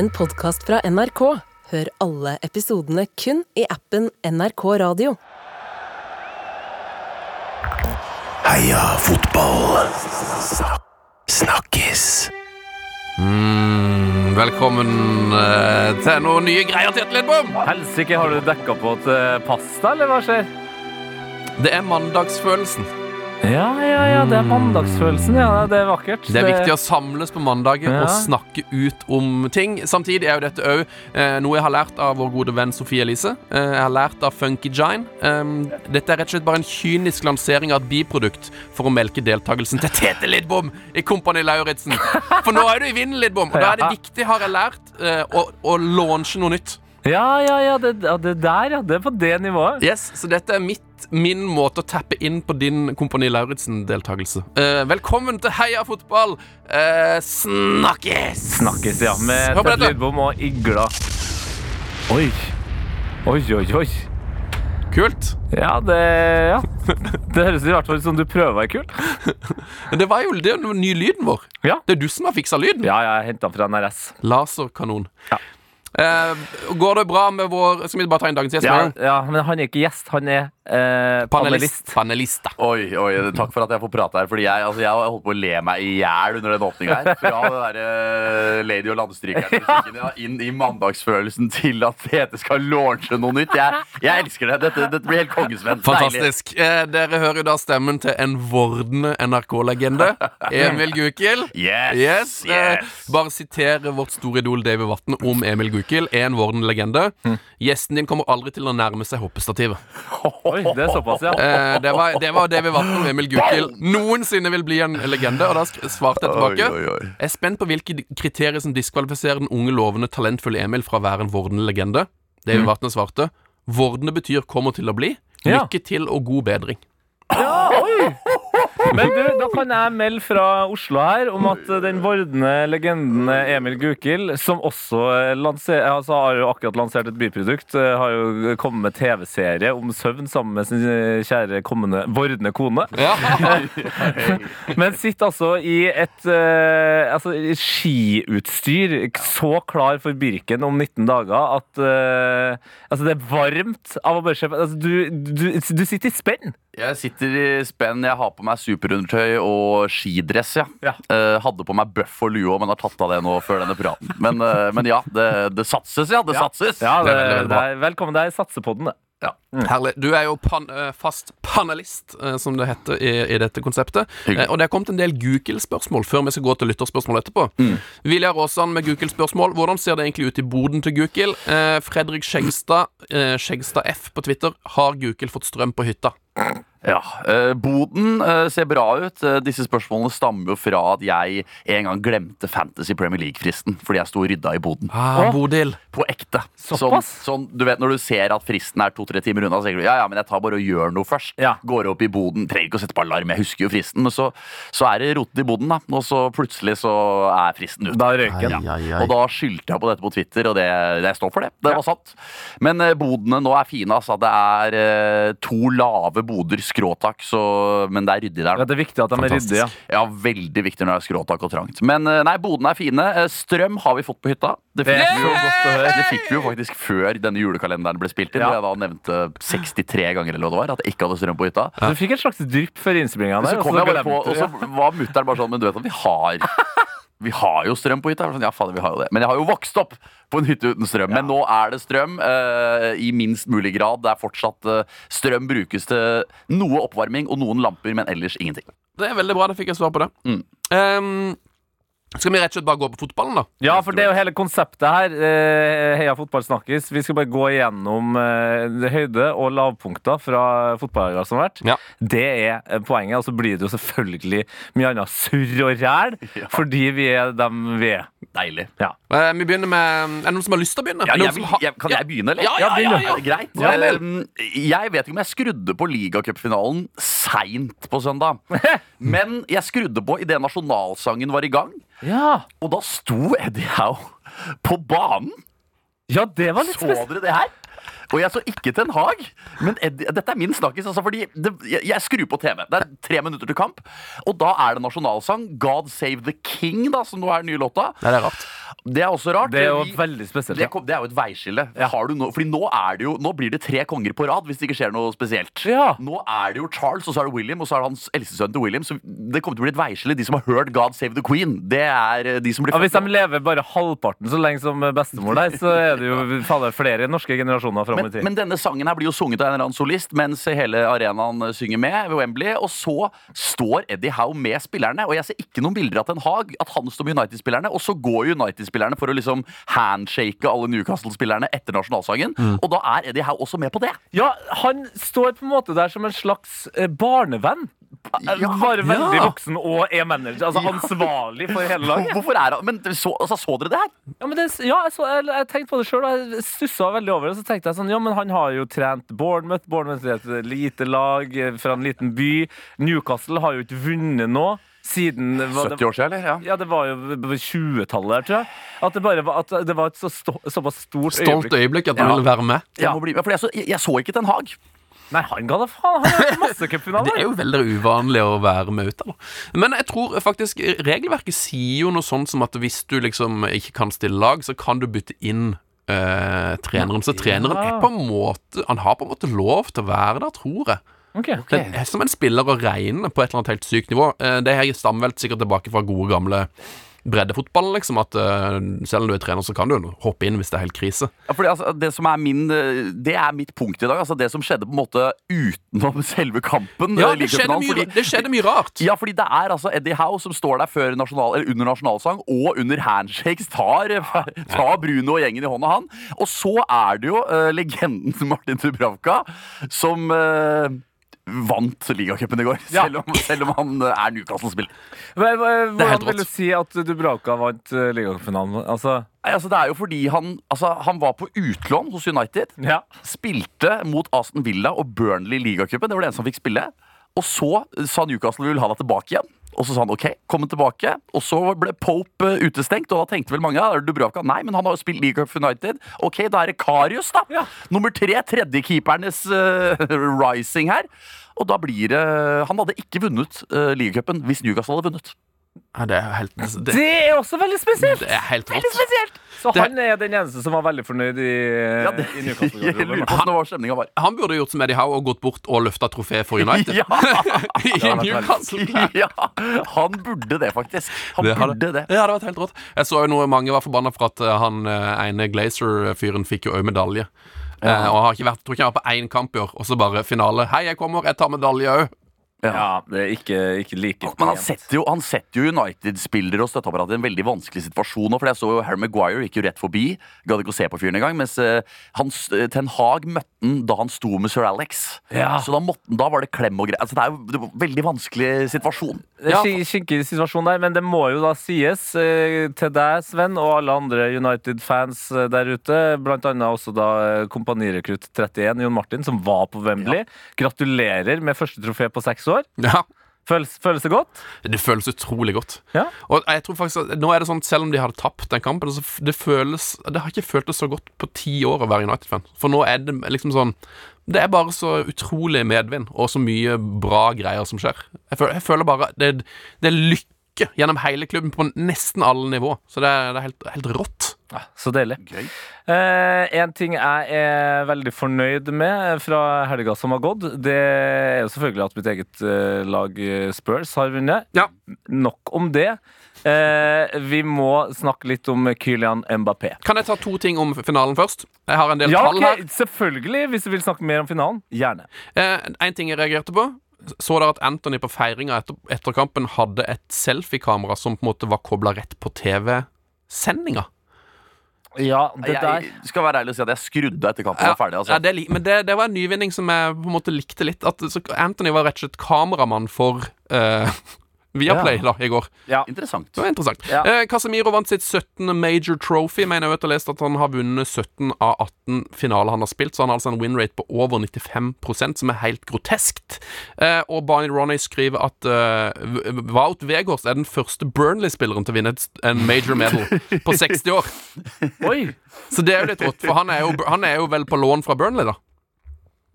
en podkast fra NRK. Hør alle episodene kun i appen NRK Radio. Heia fotball. Snakkes. Mm, velkommen eh, til noen nye greier til Lidbom. Helsike, har du dekka på til pasta, eller hva skjer? Det er mandagsfølelsen. Ja, ja, ja, det er mandagsfølelsen. Ja, det er vakkert. Det er viktig å samles på mandager Ja. og snakke ut om ting. Samtidig er jo dette òg eh, noe jeg har lært av vår gode venn Sofie Elise. Eh, jeg har lært av Funky Gine. Um, dette er rett og slett bare en kynisk lansering av et biprodukt for å melke deltakelsen til Tete Lidbom i Kompani Lauritzen. For nå er du i vinden, Lidbom, og da er det viktig, har jeg lært, eh, å, å launche noe nytt. Ja, ja, ja, det, ja, det der, ja. Det er på det nivået. Yes, Så dette er mitt, min måte å tappe inn på din Kompani Lauritzen-deltakelse. Eh, velkommen til Heia fotball! Eh, snakkes! Snakkes, ja. Med Hør på dette. Lidbom og Igla. Oi. Oi, oi, oi. Kult. Ja, det Ja. Det høres i hvert fall ut som du prøver å være kul. Men det var jo det er jo den nye lyden vår. Ja. Det er du som har fiksa lyden. Ja, jeg henta fra NRS. Laserkanon. Ja. Eh, går det bra med vår Skal vi bare ta inn dagens gjest? Ja, ja, men han er ikke gjest, han er eh, Panelist. panelist. Da. Oi, oi, takk for at jeg får prate her. Fordi jeg, altså, jeg holdt på å le meg i hjel under den åpninga her. Fra det derre Lady og landstrykeren ja, inn i mandagsfølelsen til at Tete skal launche noe nytt. Jeg, jeg elsker det. Dette, dette blir helt kongesvenn. Fantastisk. Eh, dere hører da stemmen til en vordende NRK-legende. Emil Gukild. Yes, Yes, eh, bare sitere vårt store idol David Vatn om Emil Gukild. En vordende legende. Gjesten din kommer aldri til å nærme seg hoppestativet. Oi, det er såpass, ja. Eh, det, var, det var David Vatn om Emil Gukild noensinne vil bli en legende. Og da svarte jeg tilbake. Oi, oi, oi. Jeg er spent på hvilke kriterier som diskvalifiserer den unge, lovende, talentfulle Emil fra å være en vordende legende. Det vi Vatne svarte. Vordende betyr kommer til å bli. Lykke til og god bedring. Men du, da kan jeg melde fra Oslo her om at den vordende legenden Emil Gukild, som også lanser, altså har jo akkurat lansert et byprodukt, eh, har jo kommet med TV-serie om søvn sammen med sin eh, kjære kommende vordende kone. Ja. Men sitter altså i et eh, altså, skiutstyr så klar for Birken om 19 dager at altså, det er varmt av å bare se. Altså, du, du, du sitter i spenn. Jeg sitter i spenn. Jeg har på meg superundertøy og skidress. ja. Ja. Eh, hadde på meg bøff og lue, òg, men har tatt av det nå før denne praten. Men, eh, men ja, det, det satses, ja. Det satses. Ja, Det det, er veldig, veldig det bra. er, velkommen deg i Satsepodden. det. Ja. Herlig. Du er jo pan, eh, fast panelist, eh, som det heter i, i dette konseptet. Hyggelig. Eh, og det er kommet en del Google-spørsmål før vi skal gå til lytterspørsmål etterpå. Mm. Vilja Råsand med Google-spørsmål. Hvordan ser det egentlig ut i boden til Google? Eh, Fredrik Skjegstad, eh, Skjegstad F på Twitter. Har Google fått strøm på hytta? Ah. Ja, eh, Boden eh, ser bra ut. Eh, disse spørsmålene stammer jo fra at jeg en gang glemte Fantasy Premier League-fristen fordi jeg sto og rydda i boden. Ah, Bodil. På ekte. Sånn, Såpass? sånn, du vet Når du ser at fristen er to-tre timer unna, så tenker du ja, ja, men jeg tar bare og gjør noe først. Ja. Går opp i boden. Trenger ikke å sette på alarm, jeg husker jo fristen. Men så, så er det rotet i boden, da. Og så plutselig så er fristen ute. Da røyker den. Ja. Og da skyldte jeg på dette på Twitter, og det, jeg står for det. Det var sant. Men bodene nå er fine. Altså. Det er to lave boder, skråtak, så, men det er ryddig der. Ja, det er viktig at de er ryddige. Ja. Ja, veldig viktig når det er skråtak og trangt. Men eh, nei, bodene er fine. Eh, Strøm har vi fått på hytta. Det fikk, det vi, jo, det fikk vi jo faktisk før denne julekalenderen ble spilt inn. Ja. Jeg da nevnte 63 ganger eller hva det var, at jeg ikke hadde strøm på hytta. Så du fikk et slags drypp før innspillinga der. Så og kom jeg bare på, og så var mutter'n bare sånn Men du vet at vi har Vi har jo strøm på hytta. Sånn, ja, faen, vi har jo det. Men jeg har jo vokst opp på en hytte uten strøm. Men nå er det strøm uh, i minst mulig grad. Det er fortsatt uh, Strøm brukes til noe oppvarming og noen lamper, men ellers ingenting. Det er veldig bra. Da fikk jeg svar på det. Mm. Ehm, skal vi rett og slett bare gå på fotballen, da? Ja, for det er jo hele konseptet her. Eh, Heia fotball snakkes. Vi skal bare gå igjennom eh, høyde- og lavpunkter fra fotballhelga som har vært. Ja. Det er eh, poenget. Og så blir det jo selvfølgelig mye annet surr og ræl, fordi vi er dem vi er. Deilig. Ja. Eh, vi begynner med Er det noen som har lyst til å begynne? Ja, jeg, jeg, kan jeg begynne, eller? Ja, ja, ja, ja. Greit? Jeg vet ikke om jeg skrudde på ligacupfinalen seint på søndag. Men jeg skrudde på idet nasjonalsangen var i gang. Ja. Og da sto Eddie Howe på banen. ja, det var litt Så dere det her? Og jeg så ikke Ten Hag, men Eddie, dette er min snakkis. Altså, fordi det, jeg, jeg skrur på TV. Det er tre minutter til kamp, og da er det nasjonalsang. God Save the King, da, som nå er den nye låta. Nei, det er rart. Det er også rart. Det er jo Vi- veldig spesielt. det, det er jo et veiskille. Har du nå, fordi nå, er det jo, nå blir det tre konger på rad hvis det ikke skjer noe spesielt. Ja. Nå er det jo Charles, og så er det William, og så er det hans eldste sønn til William. Så det kommer til å bli et veiskille. De som har hørt God Save the Queen, det er eh, de som blir Ja, hvis de lever bare halvparten så lenge som bestemor der, så er det jo faller, flere norske generasjoner framover. Men, men denne sangen her blir jo sunget av en eller annen solist mens hele arenaen eh, synger med ved Wembley. Og så står Eddie Howe med spillerne, og jeg ser ikke noen bilder av Ten Hag. At han står med United-spillerne, og så går United-spillerne for å liksom handshake alle Newcastle-spillerne etter nasjonalsangen. Mm. Og da er Eddie Howe også med på det. Ja, han står på en måte der som en slags eh, barnevenn. Ja, Bare veldig ja. voksen og er manager. Altså ansvarlig for hele laget. Hvorfor er han Men så, altså, så dere det her? Ja, men det, ja jeg, så, jeg, jeg tenkte på det sjøl, og jeg stussa veldig over det. Så tenkte jeg sånn, ja, men han har jo trent Bournemouth. Bournemouth er et lite lag fra en liten by. Newcastle har jo ikke vunnet nå siden 70 år siden, eller? Ja. Ja, det var jo 20-tallet der, tror jeg. At det, bare var, at det var et så sto, såpass stort Stolt øyeblikk at han Ja. ville være med. Ja. bli, ja, for jeg, så, jeg, jeg så ikke Ten Hag. Nei, han ga da faen. Han har masse Det er jo veldig uvanlig å være med ute. av. Men jeg tror faktisk regelverket sier jo noe sånt som at hvis du liksom ikke kan stille lag, så kan du bytte inn eh, treneren. Så treneren er på en måte Han har på en måte lov til å være der, tror jeg. Okay. Det er som en spiller å regne på et eller annet helt sykt nivå. Eh, Det her stammer vel sikkert tilbake fra gode, gamle breddefotballen, liksom. At uh, selv om du er trener, så kan du hoppe inn hvis det er helt krise. Ja, fordi, altså, det som er min eh, Det er mitt punkt i dag. Altså, det som skjedde på en måte utenom selve kampen. Ja, eh, det skjedde mye, fordi- det skjedde mye rart. Ja, fordi det er altså Eddie Howe som står der før nasjonal, eller under nasjonalsang og under handshakes tar, tar Bruno og gjengen i hånda, han. Og så er det jo uh, legenden Martin Dubravka som eh, vant ligacupen i går. Ja. Selv, om, selv om han eh, er Newcastle-spiller. Er Hvordan vil du si at Dubravka vant uh, ligafinalen? Altså, Nei, altså, det er jo fordi han, altså, han var på utlån hos United. ja. Spilte mot Aston Villa og Burnley i ligacupen. Det var det eneste han fikk spille. Og så sa Newcastle vi vil ha deg tilbake igjen. Og så sa han OK, kom tilbake. Og så ble Pope eh, utestengt, og da tenkte vel mange er det Dubravka. Nei, men han har jo spilt League of United. OK, da er det Karius, da. Ja. Nummer tre, tredjekeepernes uh, rising her. Og da blir det Han hadde ikke vunnet uh, ligacupen hvis Newcastle hadde vunnet. Ja, det er helt det, Det er også veldig spesielt! det er helt Veldig spesielt! Så Det- han er den eneste som var veldig fornøyd i, Ja, det, i Newcastle-garderoben. var. Han burde gjort som Eddie Howe og gått bort og løfta trofé for United. Ja, I Newcastle. ja, han burde det, faktisk. Han Det hadde, burde det. Ja, det hadde vært helt rått. Jeg så jo noe mange var forbanna for at eh, han eh, ene Glazer-fyren fikk jo òg medalje. Eh, og har ikke vært, tror ikke han var på én kamp i år, og så bare finale. Hei, jeg kommer, jeg tar medalje òg. Ja, det er ikke, ikke like Men han setter jo, han setter jo United-spillere og støtteapparatet i en veldig vanskelig situasjon. For jeg så jo Harry Maguire gikk jo rett forbi. Gadd ikke å se på fyren engang. Mens eh, hans, eh, Ten Hag møtte han da han sto med sir Alex. Ja. Så da, måtte, da var det klem og greier. Altså, det er jo en veldig vanskelig situasjon. Er skinkig situasjon der, men det må jo da sies eh, til deg, Sven, og alle andre United-fans der ute, blant annet også da kompanirekrutt 31, Jon Martin, som var på Wembley. Gratulerer med første trofé på seks år. Ja. Føles, føles det godt? Det føles utrolig godt. Ja. Og jeg tror faktisk at nå er det sånn Selv om de hadde tapt den kampen, så det føles Det har ikke føltes så godt på ti år å være United-fan. For nå er det liksom sånn Det er bare så utrolig medvind, og så mye bra greier som skjer. Jeg føler, jeg føler bare det, det er lykke gjennom hele klubben på nesten alle nivå. Så det er, det er helt, helt rått. Ja, så deilig. Gøy. Eh, en ting jeg er veldig fornøyd med fra helga som har gått, det er jo selvfølgelig at mitt eget eh, lag eh, Spurs har vunnet. Ja. Nok om det. Eh, vi må snakke litt om Kylian Mbappé. Kan jeg ta to ting om finalen først? Jeg har en del Ja, tall her. ok, selvfølgelig. Hvis du vil snakke mer om finalen, gjerne. Eh, en ting jeg reagerte på. Så dere at Anthony på feiringa etter, etter kampen hadde et selfiekamera som på en måte var kobla rett på TV-sendinga? Ja, det der Jeg skal være ærlig og si at jeg skrudde etter kampen var ferdig. Ja, Altså. det, men det, det var en nyvinning som jeg på en måte likte litt. At, så Anthony var rett og slett kameramann for uh, Viaplay Ja. da, i går. ja. Interessant. Det var interessant. Ja. Eh, Casemiro vant sitt 17. major trophy. Mener jeg vet, har lest at han har vunnet 17 av 18 finaler han har spilt. Så han har altså en win rate på over 95% som er helt groteskt. Eh, og Barney Ronny skriver at eh, Wout Weghorst er den første Burnley-spilleren til å vinne en major medal på 60 år. Oi! Så det er jo litt rått, for han er jo, han er jo vel på lån fra Burnley, da.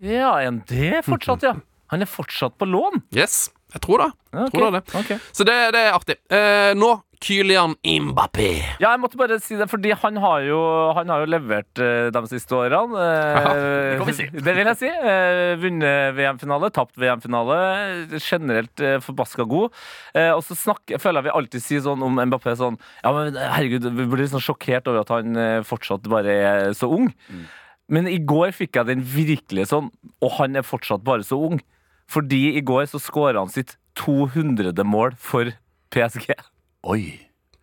Ja, det fortsatt, ja. Han er fortsatt på lån. Yes, jeg tror det. Okay. Tror det, er det. Ok. Så det, det er artig. Eh, nå Kylian Mbappé. Ja, jeg måtte bare si det, fordi han har jo, han har jo levert eh, de siste årene. Eh, det kan vi si. Det vil jeg si. Eh, vunnet VM-finale, tapt VM-finale. Generelt eh, forbaska god. Eh, og så snakker, føler jeg vi alltid sier sånn om Mbappé sånn Ja, men herregud, vi blir sånn sjokkert over at han fortsatt bare er så ung. Men i går fikk jeg den virkelig sånn, og han er fortsatt bare så ung. Fordi i går så skåra han sitt 200. mål for PSG. Oi.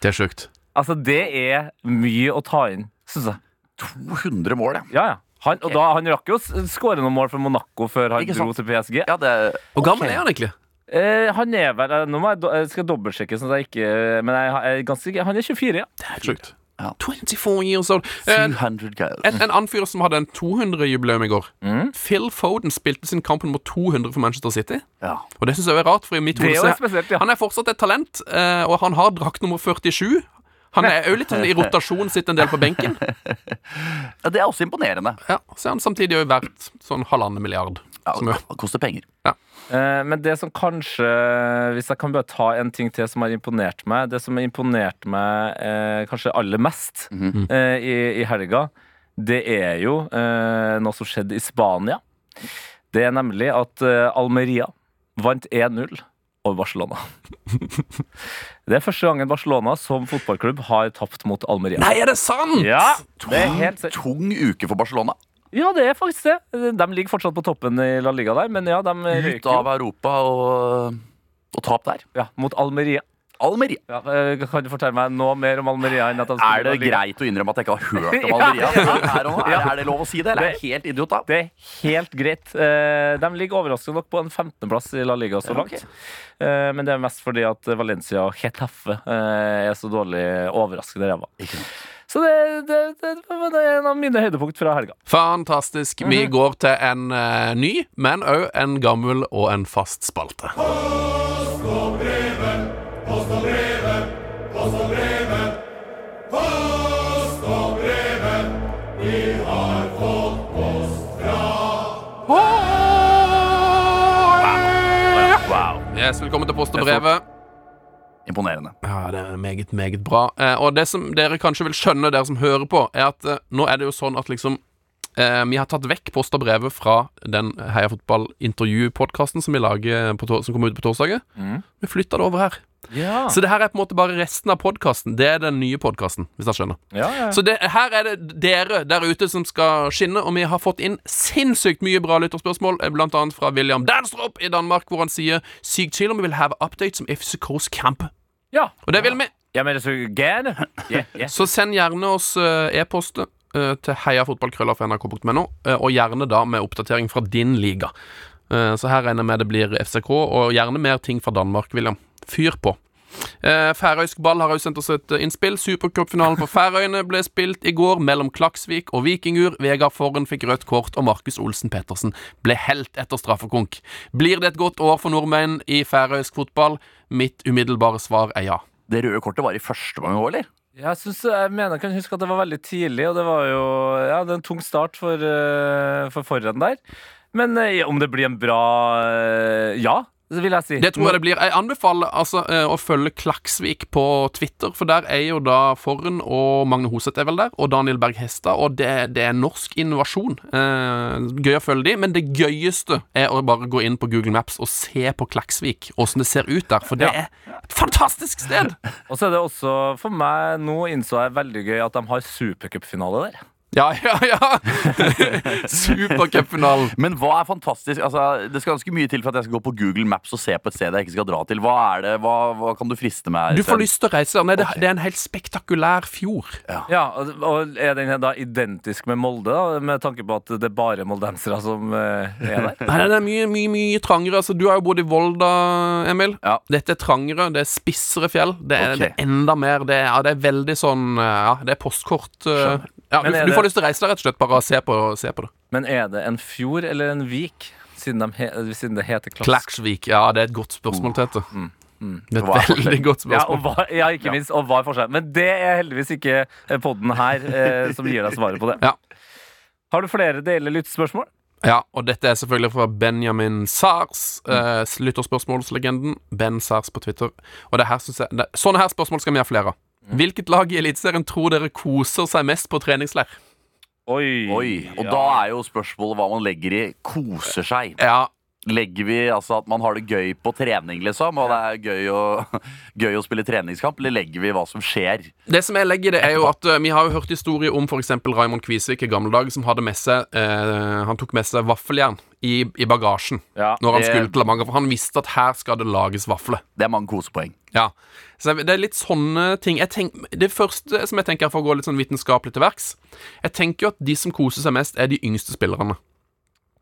Det er sjukt. Altså, det er mye å ta inn, syns jeg. 200 mål, ja. Ja, ja. Han, og da, han rakk jo å skåre noen mål for Monaco før han dro til PSG. ja det, Hvor gammel er han egentlig? Eh, han er vel Nå må jeg, jeg skal dobbeltsjekke, sånn at jeg ikke Men jeg, jeg er ganske. Han er 24, ja. Det er sjukt. Ja. 24 years old. Eh, 700 goals. en, en annen fyr som hadde en 200-jubileum i går. Mm. Phil Foden spilte sin kamp nummer 200 for Manchester City. Ja. Og det syns jeg er rart, for i mitt hode ja. Han er fortsatt et talent, eh, og han har drakt nummer 47. Han er jo litt sånn i rotasjon, sitter en del på benken. ja, Det er også imponerende. Ja, Så er han samtidig òg verdt sånn halvannen milliard. Ja, Som jo, det koster penger. Eh, men det som kanskje Hvis jeg kan bare ta en ting til som har imponert meg Det som har imponert meg eh, kanskje aller mest Mhm. eh, i, i helga, det er jo eh, noe som skjedde i Spania. Det er nemlig at eh, Almeria vant 1-0 over Barcelona. det er første gangen Barcelona som fotballklubb har tapt mot Almeria. Nei, er det sant?! Ja, det er helt. Tung uke for Barcelona. Ja, det er faktisk det. De ligger fortsatt på toppen i La Liga der, men ja, de røyker Ut av Europa og, og tap der. ja, mot Almeria. Almeria. Ja, eh, kan du fortelle meg noe mer om Almeria? enn at han Er det greit å innrømme at jeg ikke har hørt om Almeria? ja. Her? Er, er det lov å si det, eller er jeg helt idiot da? Det er helt greit. Eh, De ligger overraskende nok på en 15.-plass i La Liga så langt. ok. Eh, Men det er mest fordi at Valencia og Getafe eh, er så dårlig overraskende ræva. Så det, det, det, det er en av mine høydepunkt fra helga. Fantastisk. Vi går til en ny, men òg en gammel og en fast spalte. Wow. Yes, velkommen til Post og brevet. Imponerende. Ja, det er meget, meget bra. Eh, og det som dere kanskje vil skjønne, dere som hører på, er at eh, nå er det jo sånn at liksom eh, Vi har tatt vekk Post og brevet fra den Heia Fotball-intervju-podkasten som vi lager på, som kommer ut på torsdager. Vi flytta det over her. Ja. Så det her er på en måte bare resten av podkasten. Det er den nye podkasten, hvis dere skjønner. Ja, ja. Så det, her er det dere der ute som skal skinne, og vi har fått inn sinnssykt mye bra lytterspørsmål, eh, blant annet fra William Danstrup i Danmark, hvor han sier Sykt chill om vi vil have updates om FCKs Camp. ja. Og det vil vi. Ja, men det er så gærent. Yeah, yeah. Så send gjerne oss uh, e-post uh, til heiafotballkrøllerfnrk.no uh, og gjerne da med oppdatering fra din liga. Så her regner jeg med det blir FCK, og gjerne mer ting fra Danmark, William. Fyr på. Eh, Færøysk ball har også sendt oss et eh, innspill. Supercupfinalen på Færøyene ble spilt i går mellom Klaksvik og Vikingur. Vegard Forren fikk rødt kort, og Markus Olsen Pettersen ble helt etter straffekonk. Blir det et godt år for nordmenn i færøysk fotball? Mitt umiddelbare svar er ja. Det røde kortet var i første gang òg, eller? Jeg, synes, jeg mener jeg kan huske at det var veldig tidlig, og det var jo ja, det er en tung start for, uh, for forren der. Men eh, om det blir en bra eh, Ja, det vil jeg si. Det tror jeg det blir. Jeg anbefaler altså eh, å følge Klaksvik på Twitter, for der er jo da Forren og Magne Hoseth er vel der, og Daniel Berg Hestad, og det, det er norsk innovasjon. Eh, gøy å følge de, men det gøyeste er å bare gå inn på Google Maps og se på Klaksvik, åssen det ser ut der, for det er et fantastisk sted! Og så er det også for meg Nå innså jeg veldig gøy at de har supercupfinale der. Ja, ja, ja! Supercupfinalen. Men hva er fantastisk? Altså, det skal ganske mye til for at jeg skal gå på Google Maps og se på et sted jeg ikke skal dra til. Hva er det? Hva, hva kan du friste med? Du får lyst til å reise der. Det, det er en helt spektakulær fjord. Ja, og, og Er den da identisk med Molde, da, med tanke på at det er bare moldensere som eh, er der? Nei, det er mye, mye, mye trangere. Altså, du har jo bodd i Volda, Emil. Ja. Dette er trangere, det er spissere fjell. Det er, okay. det er enda mer Det er, ja, det er veldig sånn eh, Ja, det er postkort. eh, Ja, du, Men du får lyst til å reise deg rett og slett. Bare se på, se på det. Men er det en fjord eller en vik, siden, de he, siden det heter Klask? Klaksvik. Ja, det er et godt spørsmål, Tete. Det Mm. Det er et veldig godt godt Ja, spørsmål. hva, ja, ikke minst. Og hva er forskjellen? Men det er heldigvis ikke podden her eh, som gir deg svaret på det. Ja. Har du flere deler lyttespørsmål? Ja, og dette er selvfølgelig fra Benjamin Sars, eh, lytterspørsmålslegenden. Ben Sars på Twitter. Og det her synes jeg, det, sånne her spørsmål skal vi ha flere av. Hvilket lag i Eliteserien tror dere koser seg mest på treningsleir? Oi. Oi, Og da er jo spørsmålet hva man legger i 'koser seg'. Ja, Legger vi altså at man har det gøy på trening, liksom, og det er gøy å, gøy å spille treningskamp, eller legger vi hva som skjer? Det som jeg legger i det, er jo at uh, vi har jo hørt historier om f.eks. Raymond Kvisvik i gamle dager, som hadde med seg uh, Han tok med seg vaffeljern i, i bagasjen Ja, når han det- skulle til La Manga, for han visste at her skal det lages vafler. Det er mange kosepoeng. Ja. Så det er litt sånne ting tenk, Det første som jeg tenker, for å gå litt sånn vitenskapelig til verks Jeg tenker jo at de som koser seg mest, er de yngste spillerne.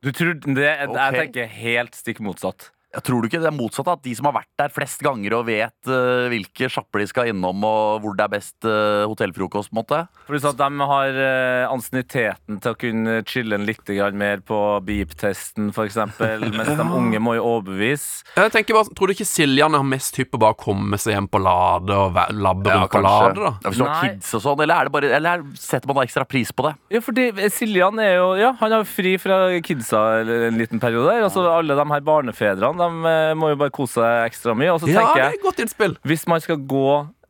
Du tror det, Jeg tenker helt stikk motsatt. Jeg tror du ikke det er motsatt? At de som har vært der flest ganger og vet uh, hvilke sjapper de skal innom, og hvor det er best uh, hotellfrokost, på en måte? Pluss at de har uh, ansienniteten til å kunne chille litt grann mer på beep-testen, f.eks. Mens de unge må jo overbevise. Jeg tenker bare, Tror du ikke Siljan har mest hypp på bare å komme seg hjem på Lade og labbe rundt på Lade? da? Ja, hvis du har kids og sånn, eller, er det bare, eller er- setter man da ekstra pris på det? Ja, fordi Siljan er jo Ja, han har fri fra kidsa en liten periode og Altså, alle de her barnefedrene De eh, må jo bare kose seg ekstra mye. Og så Ja, tenker det jeg godt innspill. Hvis man skal gå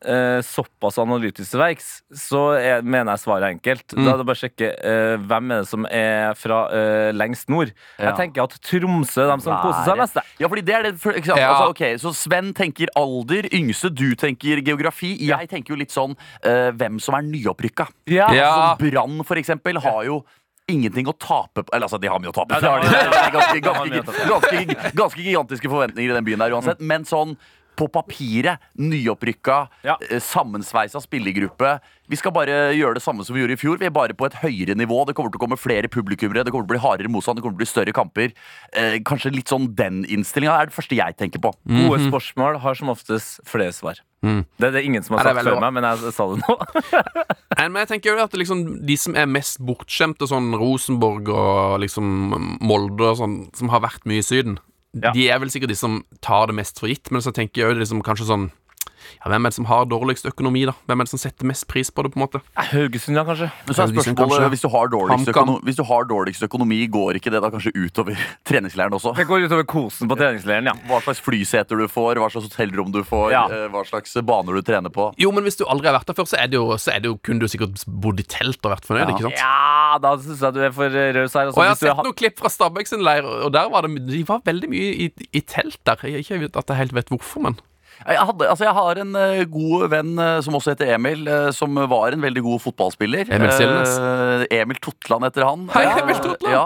eh, såpass analytisk til verks, så er, mener jeg svaret er enkelt. Mm. Da er det bare å sjekke eh, hvem er det som er fra eh, lengst nord. Ja. Jeg tenker at Tromsø er de som koser seg mest. Ja, fordi det er det for? Ja. Altså, ok, Så Sven tenker alder, yngste, du tenker geografi. Jeg tenker jo litt sånn eh, hvem som er nyopprykka. Ja. Ja. Sånn Brann, for eksempel, har jo ingenting å tape på Eller altså, de har mye å tape. Ja, det har. Det ganske, ganske, ganske, ganske gigantiske forventninger i den byen der uansett. Men sånn på papiret, nyopprykka, Ja. eh, sammensveisa spillergruppe. Vi skal bare gjøre det samme som vi gjorde i fjor. Vi er bare på et høyere nivå. Det kommer til å komme flere publikummere, det kommer til å bli hardere motstand, det kommer til å bli større kamper. Eh, kanskje litt sånn den innstillinga er det første jeg tenker på. Gode spørsmål har som oftest flere svar. Mm. Det er det ingen som har er sagt før meg, men jeg sa det nå. Men jeg tenker jo at liksom, de som er mest bortskjemte, sånn Rosenborg og liksom Molde og sånn, som har vært mye i Syden, Ja. de er vel sikkert de som tar det mest for gitt. Men så tenker jeg jo liksom kanskje sånn ja, Hvem er det som har dårligst økonomi, da? Hvem er det som setter mest pris på det, på en måte? Haugesund, ja, kanskje. Men så er spørsmålet, kanskje. hvis du, har dårligst hvis du har dårligst økonomi, går ikke det da kanskje utover treningsleiren også? Det går utover kosen på treningsleiren, ja. Hva slags flyseter du får, hva slags hotellrom du får, Ja. eh, hva slags baner du trener på. Jo, men hvis du aldri har vært der før, så er det jo, så er det jo kun du sikkert bodd i telt og vært fornøyd, Ja. ikke sant? Ja, da syns jeg du er for eh, raus her. Altså, Og jeg har sett har- noen klipp fra Stabæk sin leir, og der var det, de var veldig mye i, i telt der. Jeg, ikke vet at jeg helt vet hvorfor, men Jeg, hadde, altså jeg har en uh, god venn uh, som også heter Emil, uh, som var en veldig god fotballspiller. Emil Silnes. Emil Totland heter han. Hei, Emil Totland. Ja.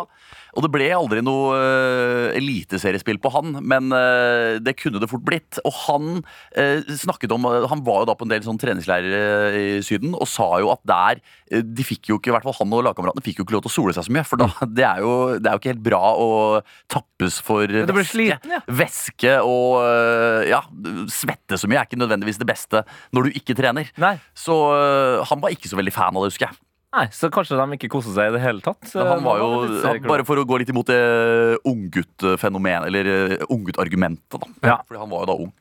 Og det ble aldri noe uh, eliteseriespill på han, men uh, det kunne det fort blitt. Og han uh, snakket om Han var jo da på en del sånn treningsleirer i Syden og sa jo at der De fikk jo ikke, i hvert fall han og lagkameratene fikk jo ikke lov til å sole seg så mye. For da, det, er jo, det er jo ikke helt bra å tappes for væske. sliten, ja. Væske og ja, svette så mye er ikke nødvendigvis det beste når du ikke trener. Nei. Så han var ikke så veldig fan av det, husker jeg. Nei, Så kanskje de ikke koser seg i det hele tatt? Men han var jo, han. Bare for å gå litt imot det ungguttfenomenet, eller eh, unggutt-argumentet, da. Ja. Fordi han var jo da ung.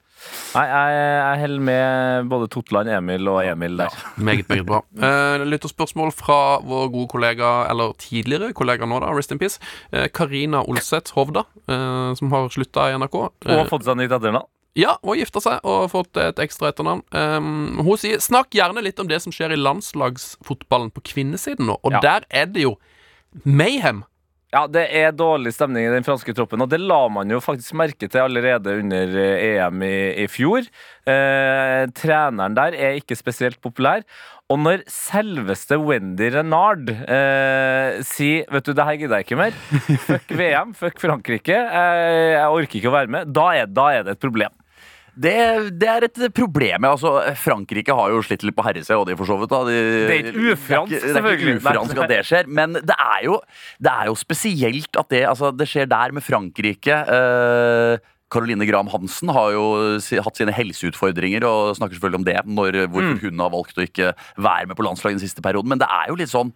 Nei, jeg, jeg holder med både Totland, Emil og Emil der. meget, meget bra. Uh, Lytterspørsmål fra vår gode kollega, eller tidligere kollega nå, da, rest in peace. Eh, Karina Olseth Hovda, eh, som har slutta i NRK. Eh, Og fått seg nytt etternavn. Ja, og gifta seg og fått et ekstra etternavn. Um, hun sier snakk gjerne litt om det som skjer i landslagsfotballen på kvinnesiden nå. Og Ja. der er det jo mayhem. Ja, det er dårlig stemning i den franske troppen, og det la man jo faktisk merke til allerede under eh, EM i, i fjor. Eh, treneren der er ikke spesielt populær. Og når selveste Wendy Renard eh, sier Vet du, det her gidder jeg ikke mer. Fuck VM, fuck Frankrike. Eh, jeg orker ikke å være med. Da er, da er det et problem. Det, det er et problem. Altså, Frankrike har jo slitt litt på herre seg, og de for så vidt. De, Det er ikke ufransk, det er det er ikke ufransk at det skjer, men det er jo, det er jo spesielt at det, altså, det skjer der med Frankrike. Eh, Caroline Graham Hansen har jo hatt sine helseutfordringer og snakker selvfølgelig om det. Når, hvorfor hun har valgt å ikke være med på landslaget den siste perioden. Men det er jo litt sånn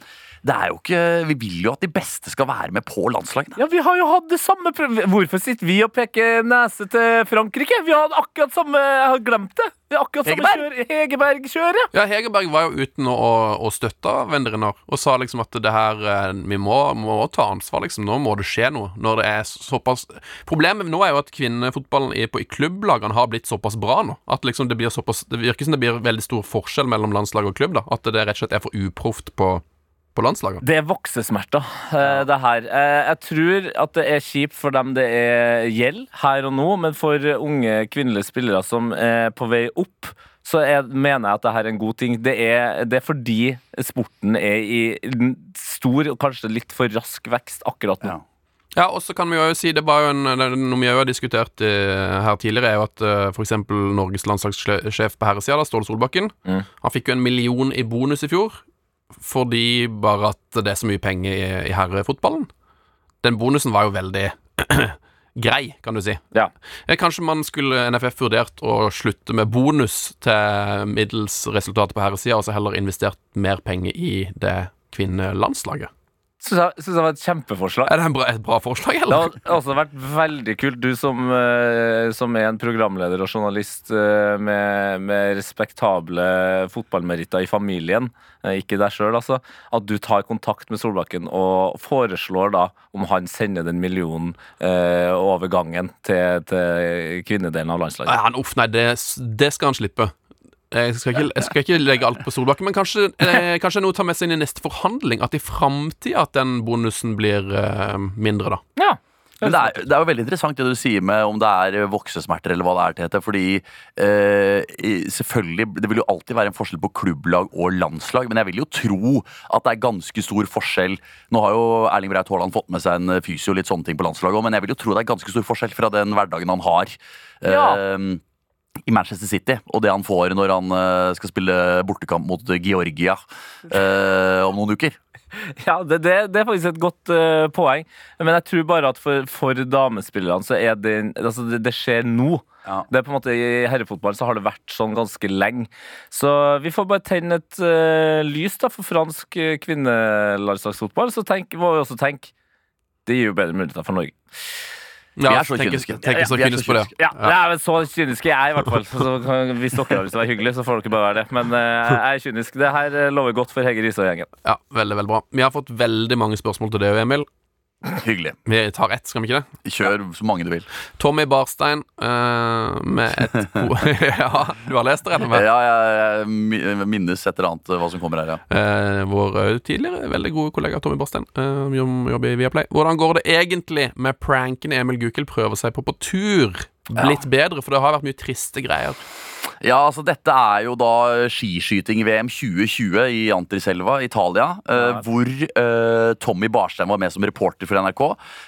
det er jo ikke, Vi vil jo at de beste skal være med på landslagene. Ja, Vi har jo hatt det samme Hvorfor sitter vi og peker nese til Frankrike? Vi har akkurat samme Jeg har glemt det. Det er akkurat samme Hegeberg. kjør, Hegerberg-kjør, ja. Ja, Hegerberg var jo uten å, å støtte Vendrenar og sa liksom at det her eh, Vi må, må ta ansvar, liksom. Nå må det skje noe. Når det er såpass Problemet nå er jo at kvinnefotballen i, på, i klubblagene har blitt såpass bra nå. At liksom det blir såpass Det virker som det blir veldig stor forskjell mellom landslag og klubb. da At det rett og slett er for uproft på, på landslaget. Det er voksesmerter, eh, det her. Eh, Jeg tror at det er kjipt for dem det er gjeld her og nå, men for unge kvinnelige spillere som er på vei opp, så jeg mener jeg at det her er en god ting. Det er, det er fordi sporten er i stor og kanskje litt for rask vekst akkurat nå. Ja. Ja, og så kan vi jo si Det var jo en, noe vi jo har diskutert eh, her tidligere, er jo at uh, f.eks. Norges landslagssjef på herresida, da, Ståle Solbakken, Mm. han fikk jo en million i bonus i fjor fordi bare at det er så mye penger i, i herrefotballen. Den bonusen var jo veldig grei, kan du si. Ja. Eh, Kanskje man skulle NFF vurdert å slutte med bonus til middels resultater på herresida, og så heller investert mer penger i det kvinnelandslaget. Syns jeg, synes jeg var et kjempeforslag. Er det en bra, et bra forslag, Det har også vært veldig kult, du som, eh, som er en programleder og journalist eh, med, med respektable fotballmeritter i familien, eh, ikke deg sjøl, altså, at du tar kontakt med Solbakken og foreslår da om han sender den millionen over gangen til, til kvinnedelen av landslaget. Nei, han, uff, nei, det, det skal han slippe. Jeg skal, ikke, jeg skal ikke legge alt på Solbakken, men kanskje, eh, kanskje noe å ta med seg inn i neste forhandling. At i framtida at den bonusen blir eh, mindre, da. Ja. Men det er, det er jo veldig interessant det du sier med om det er voksesmerter eller hva det er, Tete. Fordi eh, selvfølgelig, det vil jo alltid være en forskjell på klubblag og landslag. Men jeg vil jo tro at det er ganske stor forskjell. Nå har jo Erling Braut Haaland fått med seg en fysio og litt sånne ting på landslaget òg, men jeg vil jo tro det er ganske stor forskjell fra den hverdagen han har. Ja. eh, i Manchester City, og det han får når han eh, skal spille bortekamp mot Georgia eh, om noen uker. Ja, det, det, det er faktisk et godt uh, poeng. Men jeg tror bare at for, for damespillerne så er det Altså, det, det skjer nå. Ja. Det er på en måte I herrefotball så har det vært sånn ganske lenge. Så vi får bare tenne et uh, lys da for fransk uh, kvinnelandslagsfotball. Så tenk, må vi også tenke det gir jo bedre muligheter for Norge. Ja, Vi er så kyniske. Tenker så Ja, vi er så kynisk på det. kyniske. Ja, men Så kyniske jeg, i hvert fall. Så hvis dere har lyst til å være hyggelige, så får dere bare være det. Men uh, jeg er kynisk. Det her eh, lover godt for Hege Riise og gjengen. Ja, veldig, veldig bra. Vi har fått veldig mange spørsmål til deg, Emil. Hyggelig. Vi tar ett, skal vi ikke det? Kjør så mange du vil. Tommy Barstein uh, med et Ja, du har lest det, regner med? Ja, jeg, jeg minnes et eller annet hva som kommer her, ja. Uh, vår eh, tidligere veldig gode kollega Tommy Barstein uh, jobber i Viaplay. Hvordan går det egentlig med pranken Emil Gukild prøver seg på på tur? Blitt bedre, for det har vært mye triste greier. Ja, altså Dette er jo da skiskyting-VM 2020 i Antriselva, Italia. Uh, hvor uh, Tommy Barstein var med som reporter for NRK.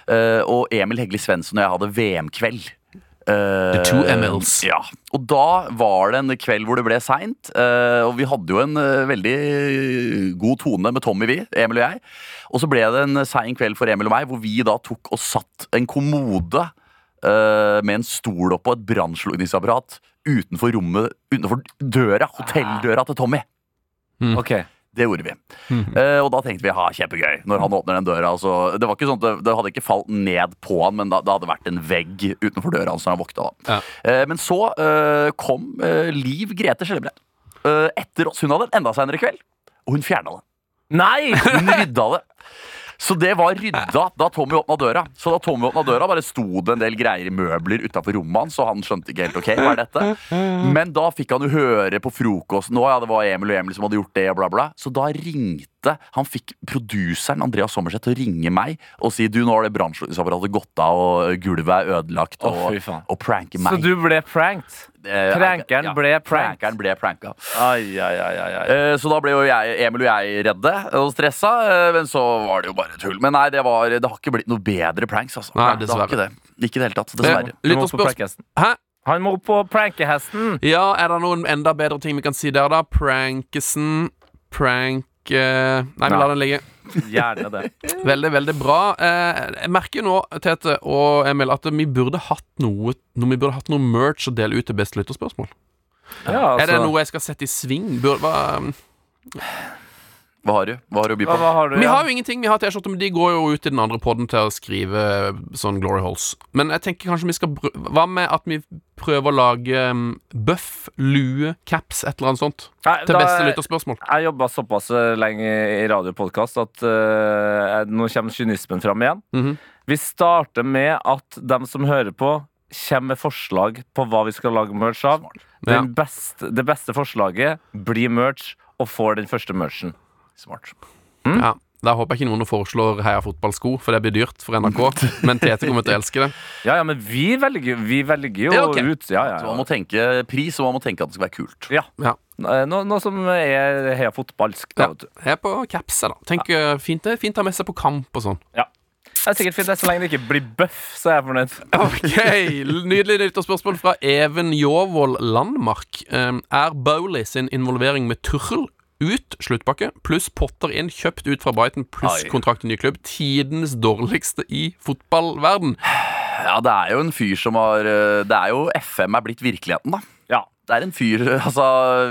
Uh, og Emil Hegli Svendsen og jeg hadde VM-kveld. The two MLs. Ja, og da var det en kveld hvor det ble seint. og vi hadde jo en veldig god tone med Tommy, vi, Emil og jeg. Og så ble det en sein kveld for Emil og meg, hvor vi da tok og satt en kommode eh, med en stol oppå et brannslukningsapparat utenfor rommet, utenfor døra, hotelldøra til Tommy. Ok. Det gjorde vi. Eh, og da tenkte vi ha kjempegøy når han åpner den døra. Altså, det var ikke sånn det, det hadde ikke falt ned på han, men da, det hadde vært en vegg utenfor døra hans når han våkna. da. Ja. Uh, men så uh, kom Liv Grete Skjelbreid eh, etter oss. Hun hadde en enda senere kveld, og hun fjerna det. Nei! Hun rydda det. Så det var rydda da Tommy åpna døra. Så da Tommy åpna døra, bare sto det en del greier i møbler utafor rommet hans, og han skjønte ikke helt ok, hva er dette? Men da fikk han jo høre på frokosten òg, ja, det var Emil og Emil som hadde gjort det, og bla, bla. Så da ringte Han fikk produseren Andreas Sommerseth til å ringe meg og si du, nå har det brannslukningsapparatet gått av, og gulvet er ødelagt, og, oh, og pranke Så du ble prankt? Prankeren prankeren ble pranked. Prankeren ble pranka. Ai, ai, ai, ai, ai. Eh, Så da ble jo jeg, Emil og jeg redde og stressa, eh, men så var det jo bare tull. Men nei, det, var, det har ikke blitt noe bedre pranks, altså. Nei, det har ikke det. Ikke i det hele tatt. Dessverre. Eh, Han må opp Hæ? Han må på prankehesten. Ja, er det noen enda bedre ting vi kan si der, da? Prankesen Prank Nei, vi lar den ligge. Gjerne det. Veldig, veldig bra. Eh, jeg merker nå, Tete og Emil, at vi burde hatt noe vi burde hatt noe merch å dele ut til beste lytterspørsmål. Ja, Er det altså- noe jeg skal sette i sving? Burde, hva, Hva har du? Hva har du å by på? hva har du vi har jo ingenting. Vi har T-skjorter, men de går jo ut i den andre podden til å skrive sånn glory holes. Men jeg tenker kanskje vi skal Hva med at vi prøver å lage um, buff, lue, caps, et eller annet sånt? Nei, Til da- beste lytterspørsmål. Jeg jobba såpass eh, lenge i radiopodkast at uh, nå kommer kynismen fram igjen. Mhm. Vi starter med at dem som hører på, kommer med forslag på hva vi skal lage merch av. Ja. Den beste, det beste forslaget blir merch og får den første merchen. Smart. Ja. Da håper jeg ikke noen foreslår Heia fotballsko, for det blir dyrt for NRK. Men Tete kommer til å elske det. Ja, ja, men vi velger, vi velger jo Ja, ok. ut. Ja, ja, Så man må tenke pris, og man må tenke at det skal være kult. ja. Ja. Eh, Noe, noe som er heia fotballsk. Da, Ja. vet du. Jeg er på caps, da. Tenk, ja. fint, det er fint å ha med seg på kamp og sånn. Ja. Det er sikkert fint, det, så lenge det ikke blir bøff, så er jeg fornøyd. Ok, Nydelig lytterspørsmål fra Even Jåvold Landmark. Um, er Bowley sin involvering med Tuchel ut sluttpakke, pluss Potter inn kjøpt ut fra Brighton, pluss Ai. kontrakt i ny klubb, tidenes dårligste i fotballverden? Ja, det er jo en fyr som har eh, Det er jo FM er blitt virkeligheten, da. Ja. Det er en fyr altså,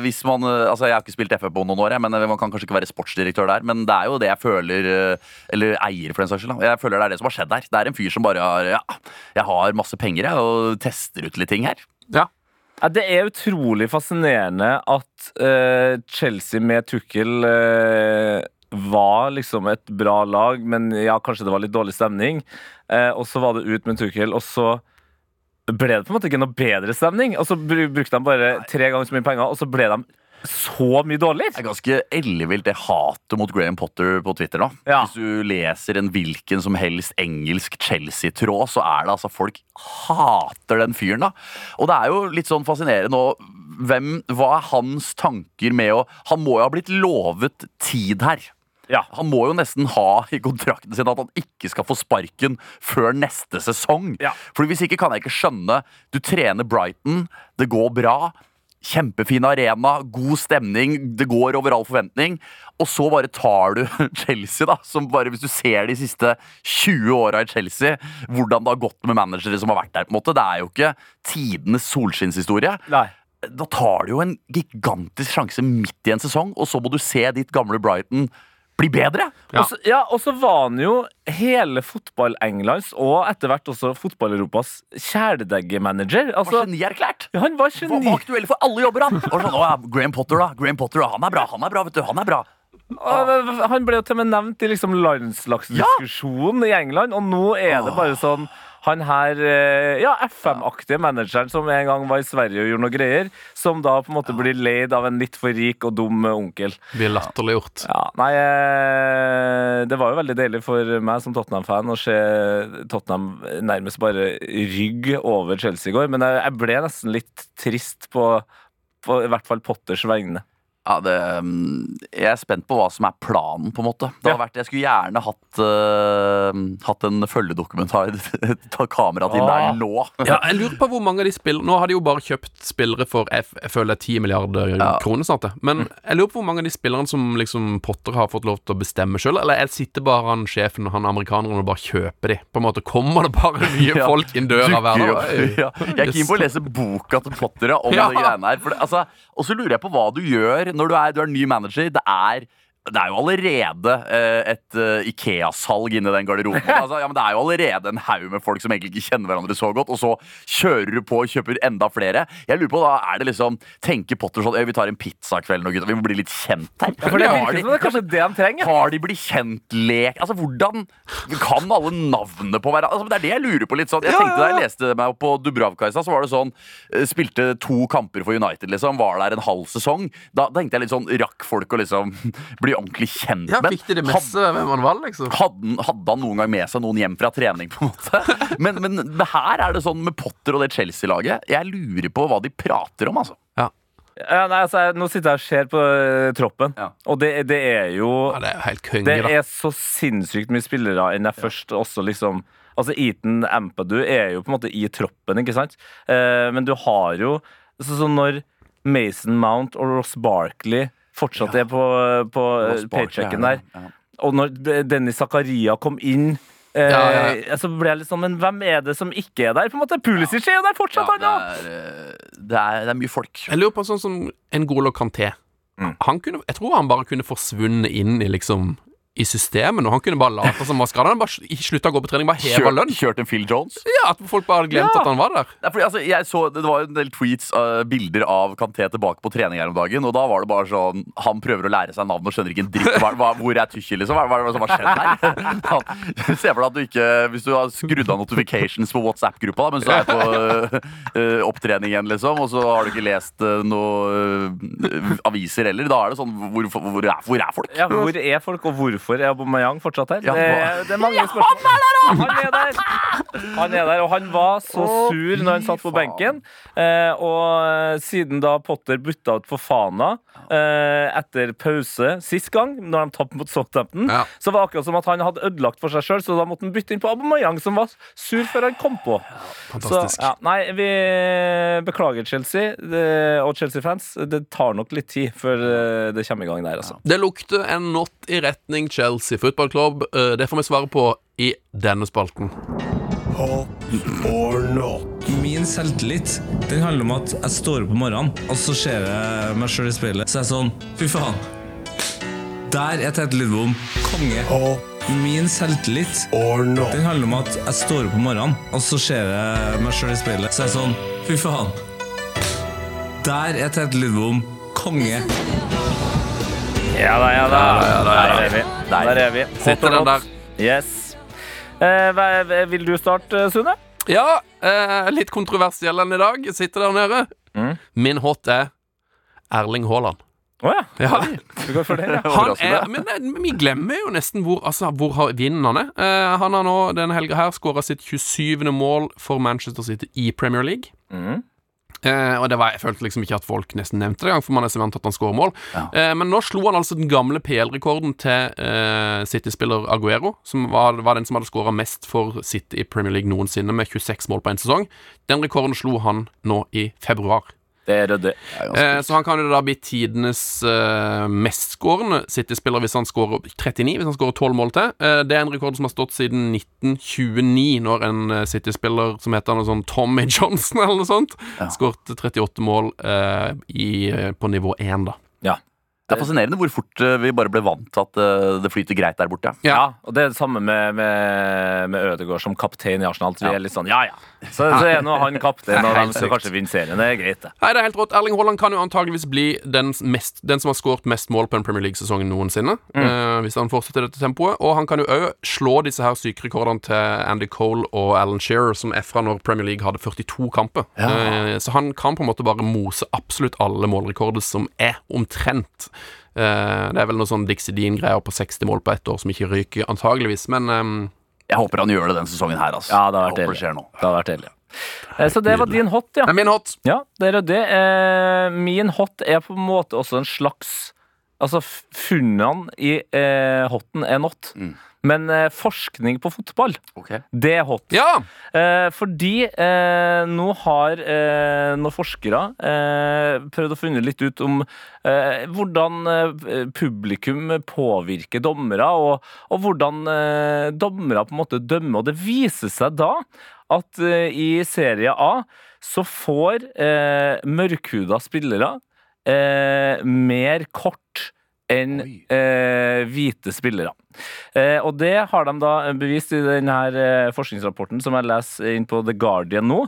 hvis man, eh, altså Jeg har ikke spilt FM på noen år, jeg, men eh, man kan kanskje ikke være sportsdirektør der. Men det er jo det jeg føler Eller eier, for den saks skyld. Jeg føler det er det som har skjedd her. Det er en fyr som bare har Ja, jeg har masse penger, jeg, og tester ut litt ting her. Ja. Det er utrolig fascinerende at uh, Chelsea med Tukkel uh, var liksom et bra lag, men ja, kanskje det var litt dårlig stemning. Uh, og så var det ut med Tukkel, og så ble det på en måte ikke noe bedre stemning. Og så brukte de bare tre ganger så mye penger, og så ble de så mye dårligere. Det er ganske ellevilt, det hatet mot Graham Potter på Twitter. da Ja. Hvis du leser en hvilken som helst engelsk Chelsea-tråd, så er det altså folk hater den fyren. da Og det er jo litt sånn fascinerende nå hvem, Hva er hans tanker med å Han må jo ha blitt lovet tid her. Ja. Han må jo nesten ha i kontrakten sin at han ikke skal få sparken før neste sesong. Ja. For hvis ikke kan jeg ikke skjønne Du trener Brighton, det går bra. Kjempefin arena, god stemning, det går over all forventning. Og så bare tar du Chelsea, da. Som bare, hvis du ser de siste 20 åra i Chelsea, hvordan det har gått med managere som har vært der. på en måte Det er jo ikke tidenes solskinnshistorie. Da tar du jo en gigantisk sjanse midt i en sesong, og så må du se ditt gamle Brighton bli bedre. Ja. Og så, ja, og så var han jo hele fotball-Englands og etter hvert også fotball-Europas kjæledeggemanager. Altså, var Genierklært. ja, han var geni. var aktuell for alle jobber, han. Og sånn, å, ja, Graham Potter, da. Graham Potter, da. Han er bra, han er bra, vet du. Han er bra. Han ble jo til og med nevnt i liksom landslagsdiskusjonen i England, og nå er det bare sånn han her eh, ja, FM-aktige manageren som en gang var i Sverige og gjorde noe greier, som da på en måte blir leid av en litt for rik og dum onkel. Blir latterliggjort. Ja, nei, eh, det var jo veldig deilig for meg som Tottenham-fan å se Tottenham nærmest bare rygge over Chelsea i går, men jeg ble nesten litt trist på, på i hvert fall Potters vegne. Ja, det, mm, jeg er spent på hva som er planen, på en måte. Det har Ja. vært, jeg skulle gjerne hatt, uh, hatt en følgedokumentar. Ta kameraet ah. der nå. Ja, jeg lurer på hvor mange av de spiller Nå har de jo bare kjøpt spillere for jeg, jeg føler 10 milliarder Ja. kroner snart. det. Men jeg lurer på hvor mange av de spillerne som liksom Potter har fått lov til å bestemme sjøl, eller jeg sitter bare han sjefen og han amerikaneren og bare kjøper de? På en måte Kommer det bare nye Ja. folk inn døra hver dag? ja. Jeg er keen på å lese boka til Potter om de greiene her. For det, altså, og så lurer jeg på hva du gjør når du er, du er ny manager. Det er det er jo allerede eh, et eh, Ikea-salg inni den garderoben. Altså, ja, men det er jo allerede en haug med folk som egentlig ikke kjenner hverandre så godt, og så kjører du på og kjøper enda flere. Jeg lurer på da, er det liksom Tenker Potter sånn Vi tar en pizzakveld nå, gutta. Vi må bli litt kjent her. Ja, For det virker de- som det er kanskje det de trenger. har de blitt kjent-lek? Altså, hvordan kan alle navnene på hverandre? Altså, det er det jeg lurer på litt sånn. Jeg tenkte Da jeg leste meg opp på Dubravka i stad, så var det sånn eh, Spilte to kamper for United, liksom. Var der en halv sesong. Da tenkte jeg litt sånn Rakk folk å liksom bli ordentlig kjent Ja, med? Fikk de det med seg hvem han var, liksom? Hadde, hadde han noen gang med seg noen hjem fra trening? på en måte? Men, men her er det sånn med Potter og det Chelsea-laget. Jeg lurer på hva de prater om, altså. Ja, nei, altså, jeg, nå sitter jeg og ser på uh, troppen, Ja. og det, det er jo Ja, det er helt konge, Det da. er så sinnssykt mye spillere enn jeg først også liksom Altså Eaton Ampadu er jo på en måte i troppen, ikke sant? Uh, men du har jo så, så når Mason Mount og Ross Barkley fortsatt Ja. er på, på eh, paychecken er der, ja. og når Dennis Zakaria kom inn ja, Ja, ja. Så ble jeg litt sånn Men hvem er det som ikke er der? På en måte Pulisic er jo der fortsatt, Ja, det, er, eh, det, er, det er mye folk. Jeg lurer på sånn som N'Golo Kanté. Mm. Han kunne, jeg tror han bare kunne forsvunnet inn i liksom i systemet, og han kunne bare late som han var skada. Han bare slutta å gå på trening, bare heva lønn. kjørt en Phil Jones. Ja, At folk bare hadde glemt Ja. at han var der. Er fordi, altså, jeg så, det var en del tweets, uh, bilder av Kanté tilbake på trening her om dagen. Og da var det bare sånn Han prøver å lære seg navn og skjønner ikke en dritt. Hva, hva, hvor er Tykki, liksom? Hva, hva, hva som har skjedd her? Se for deg at du ikke Hvis du har skrudd av notifications på WhatsApp-gruppa, men du er på uh, opptrening igjen, liksom, og så har du ikke lest uh, noe uh, aviser heller, da er det sånn Hvor, hvor, er, hvor er folk? Ja, hvor er folk, og hvorfor er Aubameyang fortsatt her? Ja, det, er, det er mange spørsmål. Han er der! Han er der, og han var så sur når han satt på benken. Eh, og siden da Potter butta ut for Fana eh, etter pause sist gang, når de tapte mot Southampton, Ja. så var det akkurat som at han hadde ødelagt for seg sjøl, så da måtte han bytte inn på Aubameyang, som var sur før han kom på. Fantastisk. Så, ja, nei, vi beklager Chelsea det, og Chelsea-fans. Det tar nok litt tid før eh, det kommer i gang der, altså. Det lukter en not i retning Chelsea Football Club. Det får vi svare på i denne spalten. Min selvtillit Den handler om at jeg står opp om morgenen, og så ser jeg meg sjøl i speilet. Så er sånn Fy faen. Der er Tete Lidbom konge. Min selvtillit Den handler om at jeg står opp om morgenen, og så ser jeg meg sjøl i speilet. Så er sånn Fy faen. Der er Tete Lidbom konge. Ja da, ja da. Der er vi. Der. Der er vi. Sitter den der. Yes. Eh, hva- vil du starte, Sune? Ja, eh, litt kontroversiell enn i dag. Jeg sitter der nede. Mm. Min hot er Erling Haaland. Å ja. Ja. Du går for det, ja. Han er, men det- vi glemmer jo nesten hvor, altså, hvor har- vinden han er. Eh, han har nå denne helga her skåra sitt 27. mål for Manchester City i Premier League. Mhm. Eh, og det var, Jeg følte liksom ikke at folk nesten nevnte det, for man er så vant at han skårer mål. Ja. Eh, men nå slo han altså den gamle PL-rekorden til eh, City-spiller Aguero, som var, var den som hadde skåra mest for City i Premier League noensinne, med 26 mål på én sesong. Den rekorden slo han nå i februar. Det er ryddig. Eh, så han kan jo da bli tidenes eh, mestskårende City-spiller hvis han skårer 39, hvis han skårer 12 mål til. Eh, det er en rekord som har stått siden 1929, når en eh, City-spiller som heter noe sånn Tommy Johnson eller noe sånt, Ja. skåret 38 mål eh, i, eh, på nivå 1, da. Ja. Det er fascinerende hvor fort eh, vi bare ble vant til at eh, det flyter greit der borte. Ja, og det er det samme med, med, med Ødegaard som kaptein i Arsenal. Så vi Ja. er litt sånn, ja ja. Så, så er nå han kaptein, og de skal kanskje vinne serien. Det er greit, det. Nei, det er helt rått. Erling Haaland kan jo antageligvis bli den, mest, den som har skåret mest mål på en Premier League-sesong noensinne. eh, hvis han fortsetter dette tempoet. Og han kan jo òg slå disse her sykerekordene til Andy Cole og Alan Shearer, som er fra når Premier League hadde 42 kamper. Eh, så han kan på en måte bare mose absolutt alle målrekorder som er omtrent. Eh, det er vel noe sånn Dixie Dean-greier på 60 mål på ett år som ikke ryker, antageligvis. Men um, Jeg håper han gjør det den sesongen her. Altså. Ja, det har vært jeg håper det skjer nå. Det hadde vært deilig. Eh, Så det var din hot, ja. det er min hot. Ja, det er det. Eh, min hot er på en måte også en slags Altså, funnene i eh, hotten er not. Mm. Men eh, forskning på fotball, okay. det er hot. Ja! Eh, fordi eh, nå har eh, noen forskere eh, prøvd å finne litt ut om eh, hvordan publikum påvirker dommere, og, og hvordan dommere på en måte dømmer. Og det viser seg da at i Serie A så får eh, mørkhuda spillere eh, mer kort enn eh, hvite spillere. Eh, og det har de da bevist i denne eh, forskningsrapporten som jeg leser inn på The Guardian nå.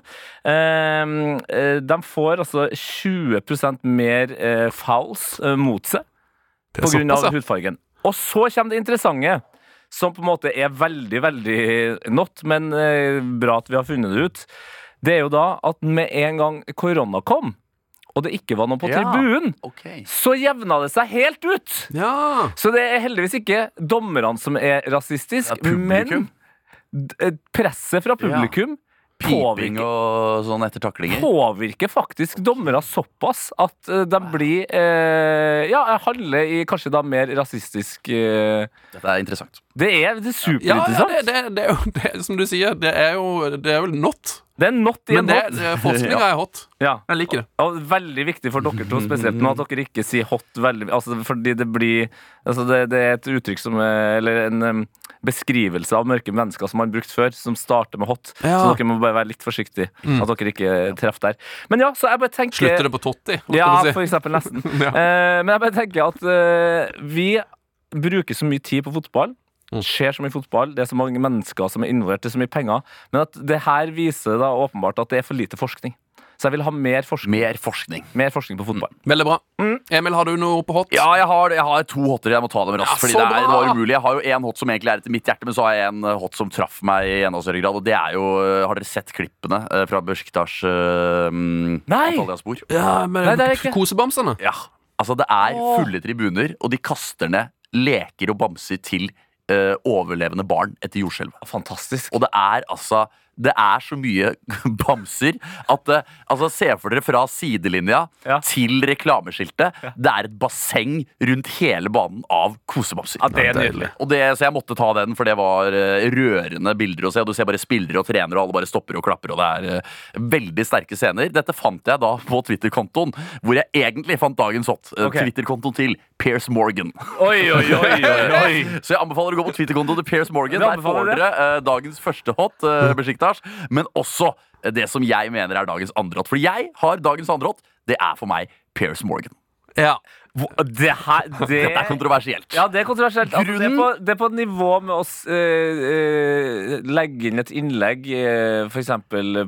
Eh, eh, de får altså 20% mer eh, fouls eh, mot seg av hudfargen. Og så kommer det interessante, som på en måte er veldig, veldig not, men bra at vi har funnet det ut. Det er jo da at med en gang korona kom, og det ikke var noe på Ja. tribunen, okay. så jevna det seg helt ut! Ja. Så det er heldigvis ikke dommerne som er rasistiske, Ja, men eh, presset fra publikum Piping og sånn etter taklinger. påvirker faktisk dommere såpass at eh, de blir eh, Ja, handler i kanskje da mer rasistisk eh, Dette er interessant. Det er, det er Ja, ja det, det, det er jo det, som du sier, det er jo, det er jo not. Det er not i en det, hot. det- ja. er hot. Ja. Jeg liker det. Og veldig viktig for dere to spesielt nå at dere ikke sier hot veldig altså, Fordi det blir altså det, det er et uttrykk som er, Eller en um, beskrivelse av mørke mennesker som man har brukt før, som starter med hot. Ja. Så dere må bare være litt forsiktige. At dere ikke treffer der. Men ja, så jeg bare tenker Slutter det på Totti? Ja, si? for eksempel nesten. Ja. uh, men jeg bare tenker at uh, vi bruker så mye tid på fotball. Mm. skjer så mye fotball, det er så mange mennesker som er involvert, det er så mye penger. Men at det her viser da åpenbart at det er for lite forskning. Så jeg vil ha mer forskning, Mer forskning. mer forskning på fotball. Veldig bra. Emil, har du noe på hot? Ja, jeg har, jeg har to hotter. Jeg må ta dem raskt. Ja, fordi det, er, det var umulig Jeg har jo en hot som egentlig er etter mitt hjerte, men så har jeg en eh, hot som traff meg i enda større grad. Og det er jo eh, Har dere sett klippene eh, fra Besiktas uh, Nei! Antalya-spor? Ja, men Nei, det er ikke. Kosebamsene. Ja. Altså, det er fulle tribuner, og de kaster ned leker og bamser til overlevende barn etter jordskjelvet. Fantastisk. Og det er altså Det er så mye bamser at eh, Altså, se for dere fra sidelinja Ja. til reklameskiltet. Det er et basseng rundt hele banen av kosebamser. Ja, det er nydelig. Og det, så jeg måtte ta den, for det var eh, rørende bilder å se. Og du ser bare spillere og trenere, og alle bare stopper og klapper. Og det er eh, veldig sterke scener. Dette fant jeg da på Twitter-kontoen, hvor jeg egentlig fant dagens hot. Okay. Twitter-kontoen til Piers Morgan. Oi, oi, oi, oi, oi. Så jeg anbefaler å gå på Twitter-kontoen til Piers Morgan. Der får dere uh, dagens første hot, uh, Besiktas, men også eh, det som jeg mener er dagens andre hot. For jeg har dagens andre hot. Det er for meg Piers Morgan. Ja. Det her det, Dette er kontroversielt. Ja, det er kontroversielt. Altså, det, er på, det er på nivå med å eh, eh, legge inn et innlegg, uh, f.eks.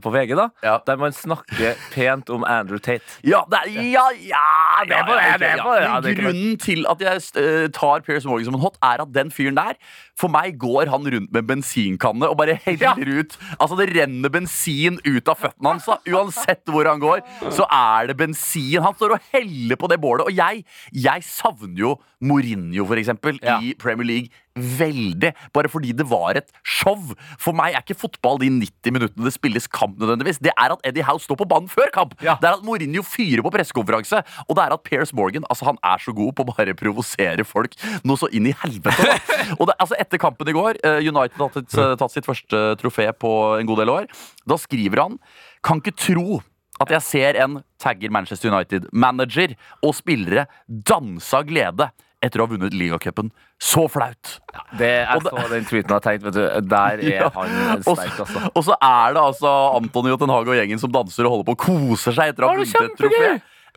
på VG, da, Ja. der man snakker pent om Andrew Tate. Ja, det er, ja, ja, det er på det, er på ja. Grunnen til at jeg eh, tar Pierce Morgan som en hot, er at den fyren der For meg går han rundt med bensinkanne og bare heller ut Altså Det renner bensin ut av føttene hans. da Uansett hvor han går, så er det bensin. Han står og heller på det bålet. Og jeg, jeg savner jo Mourinho, for eksempel, Ja. i Premier League veldig. Bare fordi det var et show. For meg er ikke fotball de 90 minuttene det spilles kamp nødvendigvis. Det er at Eddie Howe står på banen før kamp. Ja. Det er at Mourinho fyrer på pressekonferanse. Og det er at Piers Morgan altså han er så god på å bare provosere folk noe så inn i helvete. Da. Og det, altså Etter kampen i går, eh, United har tatt, tatt sitt første trofé på en god del år. Da skriver han Kan ikke tro at jeg ser en tagger Manchester United-manager og spillere danse av glede etter å ha vunnet ligacupen. Så flaut! Det, er Og det- så den tweeten har tenkt, vet du, der er Ja. han Og sterk, altså. og så er det altså Antonio Ten Hag og gjengen som danser og holder på og koser seg etter å ha vunnet et trofé.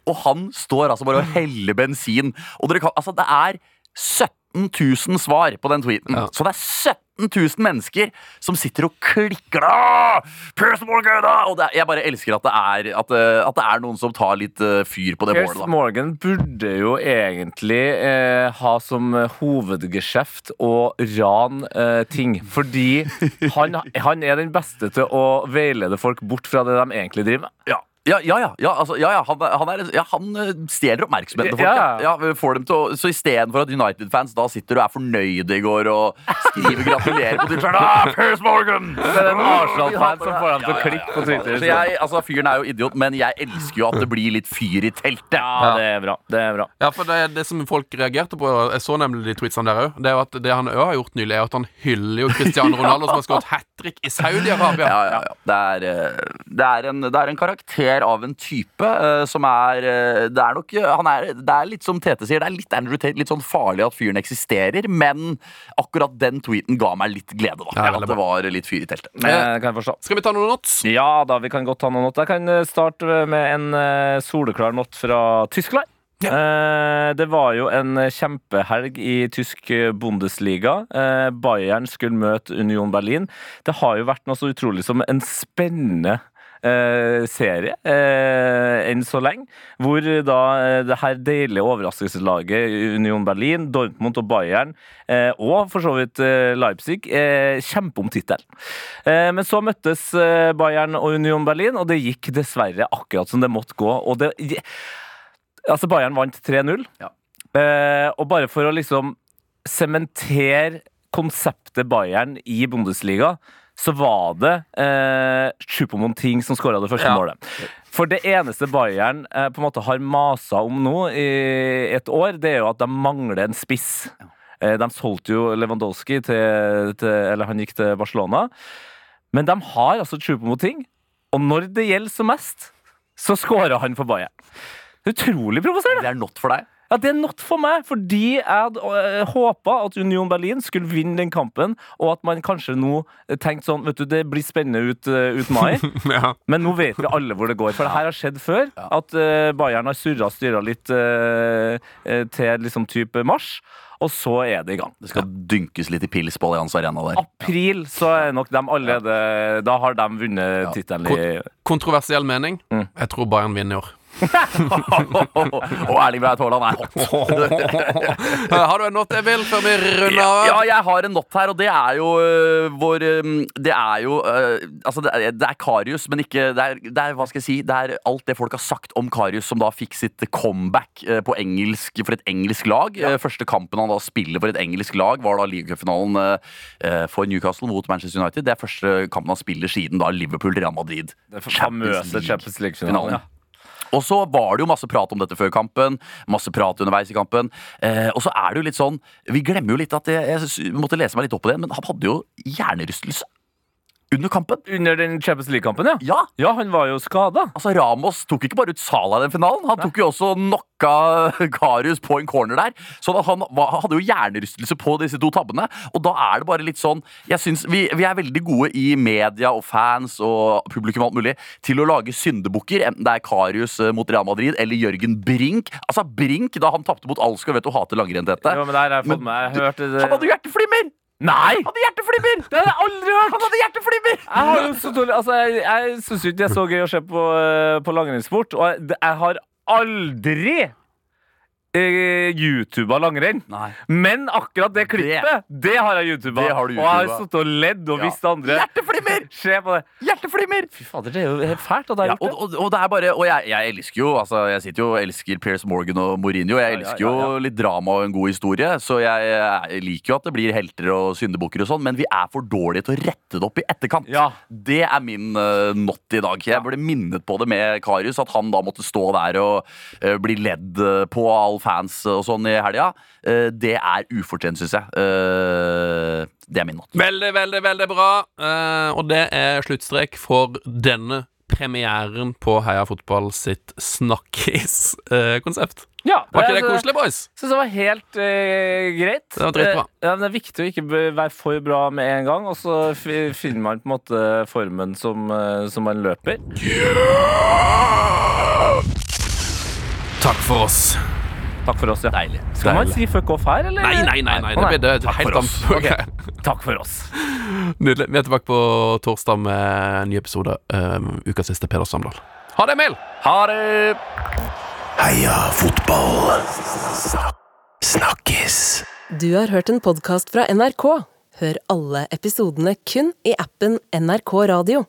Og han står altså bare og heller bensin. Og dere kan, altså det er 17 000 svar på den tweeten. Ja. Så det er 17 000 mennesker som sitter og klikker. da! Pierce Morgan, da! Og det, er- jeg bare elsker at det, er, at, at det er noen som tar litt eh, fyr på det Piers bålet. da. Morgan burde jo egentlig eh, ha som eh, hovedgeskjeft å rane eh, ting. Fordi han, han er den beste til å veilede folk bort fra det de egentlig driver med. Ja. Ja, ja, ja, ja, altså, ja, ja, han, han, er, ja, han eh, stjeler oppmerksomheten til folk. Ja. Ja. Får dem til å, så istedenfor at United-fans da sitter og er fornøyde i går og skriver 'gratulerer' på Twitter, ah, Piers Morgan! Det er en Arsenal-fan som får dem til å klikke på Twitter. Så jeg, altså, fyren er jo idiot, men jeg elsker jo at det blir litt fyr i teltet. Ja, det er bra. Det er bra. Ja, for det, det som folk reagerte på, jeg så nemlig de tweetsene der òg, det er jo at det han òg har gjort nylig, er at han hyller jo Cristiano Ronaldo, som har skåret hat trick i Saudi-Arabia. Ja, ja, ja. Det, er, eh, det, er en, det er en karakter av en type eh, som er eh, Det er nok han er, Det er litt som Tete sier, det er litt Andrew Tate, litt sånn farlig at fyren eksisterer, men akkurat den tweeten ga meg litt glede, da. Ja, at det var litt fyr i teltet. Kan jeg forstå. Skal vi ta noen notes? Ja da, vi kan godt ta noen not. Jeg kan eh, starte med en soleklar not fra Tyskland. Eh, det var jo en kjempehelg i tysk Bundesliga. Eh, Bayern skulle møte Union Berlin. Det har jo vært noe så utrolig som en spennende serie eh, enn så lenge. Hvor da eh, det her deilige overraskelseslaget Union Berlin, Dortmund og Bayern, eh, og for så vidt eh, Leipzig, eh, kjemper om tittelen. Eh, men så møttes eh, Bayern og Union Berlin, og det gikk dessverre akkurat som det måtte gå. Og det, altså Bayern vant 3-0. Ja. Eh, og bare for å liksom sementere konseptet Bayern i Bundesliga, så var det eh, Choupo-Moting som skåra det første Ja. målet. For det eneste Bayern eh, på en måte har masa om nå i et år, det er jo at de mangler en spiss. Eh, de solgte jo Lewandowski til, til Eller han gikk til Barcelona. Men de har altså Choupo-Moting, Og når det gjelder som mest, så skårer han for Bayern. Utrolig provoserende. Det er not for deg. Ja, Det er not for meg, fordi jeg hadde øh, håpa at Union Berlin skulle vinne den kampen, og at man kanskje nå tenkte sånn Vet du, det blir spennende ut, øh, ut mai. Ja. Men nå vet vi alle hvor det går. For det her har skjedd før. At uh, Bayern har surra og styra litt øh, til liksom type mars, og så er det i gang. Det skal dynkes litt i pils på Allianz Arena der. April så er nok de allerede Da har de vunnet tittelen i Kontroversiell mening. Mm. Jeg tror Bayern vinner i år. Og Erling Braut Haaland er hot. Har du en not, Emil, før vi runder av? Ja, jeg har en not her, og det er jo uh, vår um, Det er jo uh, Altså, det er, det er Karius, men ikke det er, det er, Hva skal jeg si? Det er alt det folk har sagt om Karius, som da fikk sitt comeback uh, på engelsk for et engelsk lag. Eh, Første kampen han da spiller for et engelsk lag, var da ligacupfinalen for Newcastle mot Manchester United. Det er første kampen han spiller siden da Liverpool-Real Madrid. det famøse Champions League-finalen. Ja. Og så var det jo masse prat om dette før kampen. Masse prat underveis i kampen. Eh, og så er det jo litt sånn Vi glemmer jo litt at jeg, jeg måtte lese meg litt opp på det, men han hadde jo hjernerystelse under kampen. Under den Champions League-kampen, ja. Ja! Ja, han var jo skada. Altså Ramos tok ikke bare ut Salah i den finalen, han tok jo også knocka Karius på en corner der. At han hadde jo hjernerystelse på disse to tabbene. Og da er det bare litt sånn Jeg synes vi, vi er veldig gode i media og fans og publikum og alt mulig til å lage syndebukker, enten det er Karius eh, mot Real Madrid eller Jørgen Brink. Altså Brink, da han tapte mot Alskar, vet du hater langrennstette. Ja, men der har jeg fått Men- med. Jeg hørte det. Han hadde hjerteflimmer! Nei! Han hadde hjerteflimmer! Det har jeg aldri hørt! Han hadde hjerteflimmer! Jeg har jo så dårlig Altså, jeg, jeg syns ikke det er så gøy å se på, eh, på langrennssport, og jeg, jeg har aldri eh, YouTuba langrenn. Nei. Men akkurat det klippet, det, har jeg YouTuba. Det har du Og jeg har YouTuba. sittet og ledd og Ja. visst andre. Hjerteflimmer! Se på det. Hjerteflimmer! Fy fader, det er jo helt fælt Og, det er, Ja, og, det. og, og det er bare Og jeg, jeg elsker jo Altså jeg sitter jo og elsker Piers Morgan og Mourinho. Jeg Ja, ja, elsker ja, jo litt drama og en god historie, så jeg, jeg liker jo at det blir helter og syndebukker og sånn, men vi er for dårlige til å rette det opp i etterkant. Ja. Det er min uh, not i dag. Jeg ble minnet på det med Karius, at han da måtte stå der og uh, bli ledd eh, på av all fans og sånn i helga. Eh, det er ufortjent, syns jeg. Eh, det er min not. Veldig, veldig, veldig bra. Eh, og det er sluttstrek for denne premieren på Heia Fotball sitt snakkis-konsept. Ja, Var ikke det koselig, boys? Syns det var helt uh, greit. Det var dritbra. Eh, ja, men det er viktig å ikke være for bra med en gang, og så finner man på en måte formen som, som man løper. Takk for oss. Takk for oss, ja. Deilig. Skal man si fuck off her, eller? Nei, nei, nei. nei. Det blir det er Takk helt for oss. annet. Ok. Takk for oss. Nydelig. Vi er tilbake på torsdag med en ny episode. Um, ukas siste Peder Samdal. Ha det, Emil! Ha det! Heia fotball. Snakkes. Du har hørt en podkast fra NRK. Hør alle episodene kun i appen NRK Radio.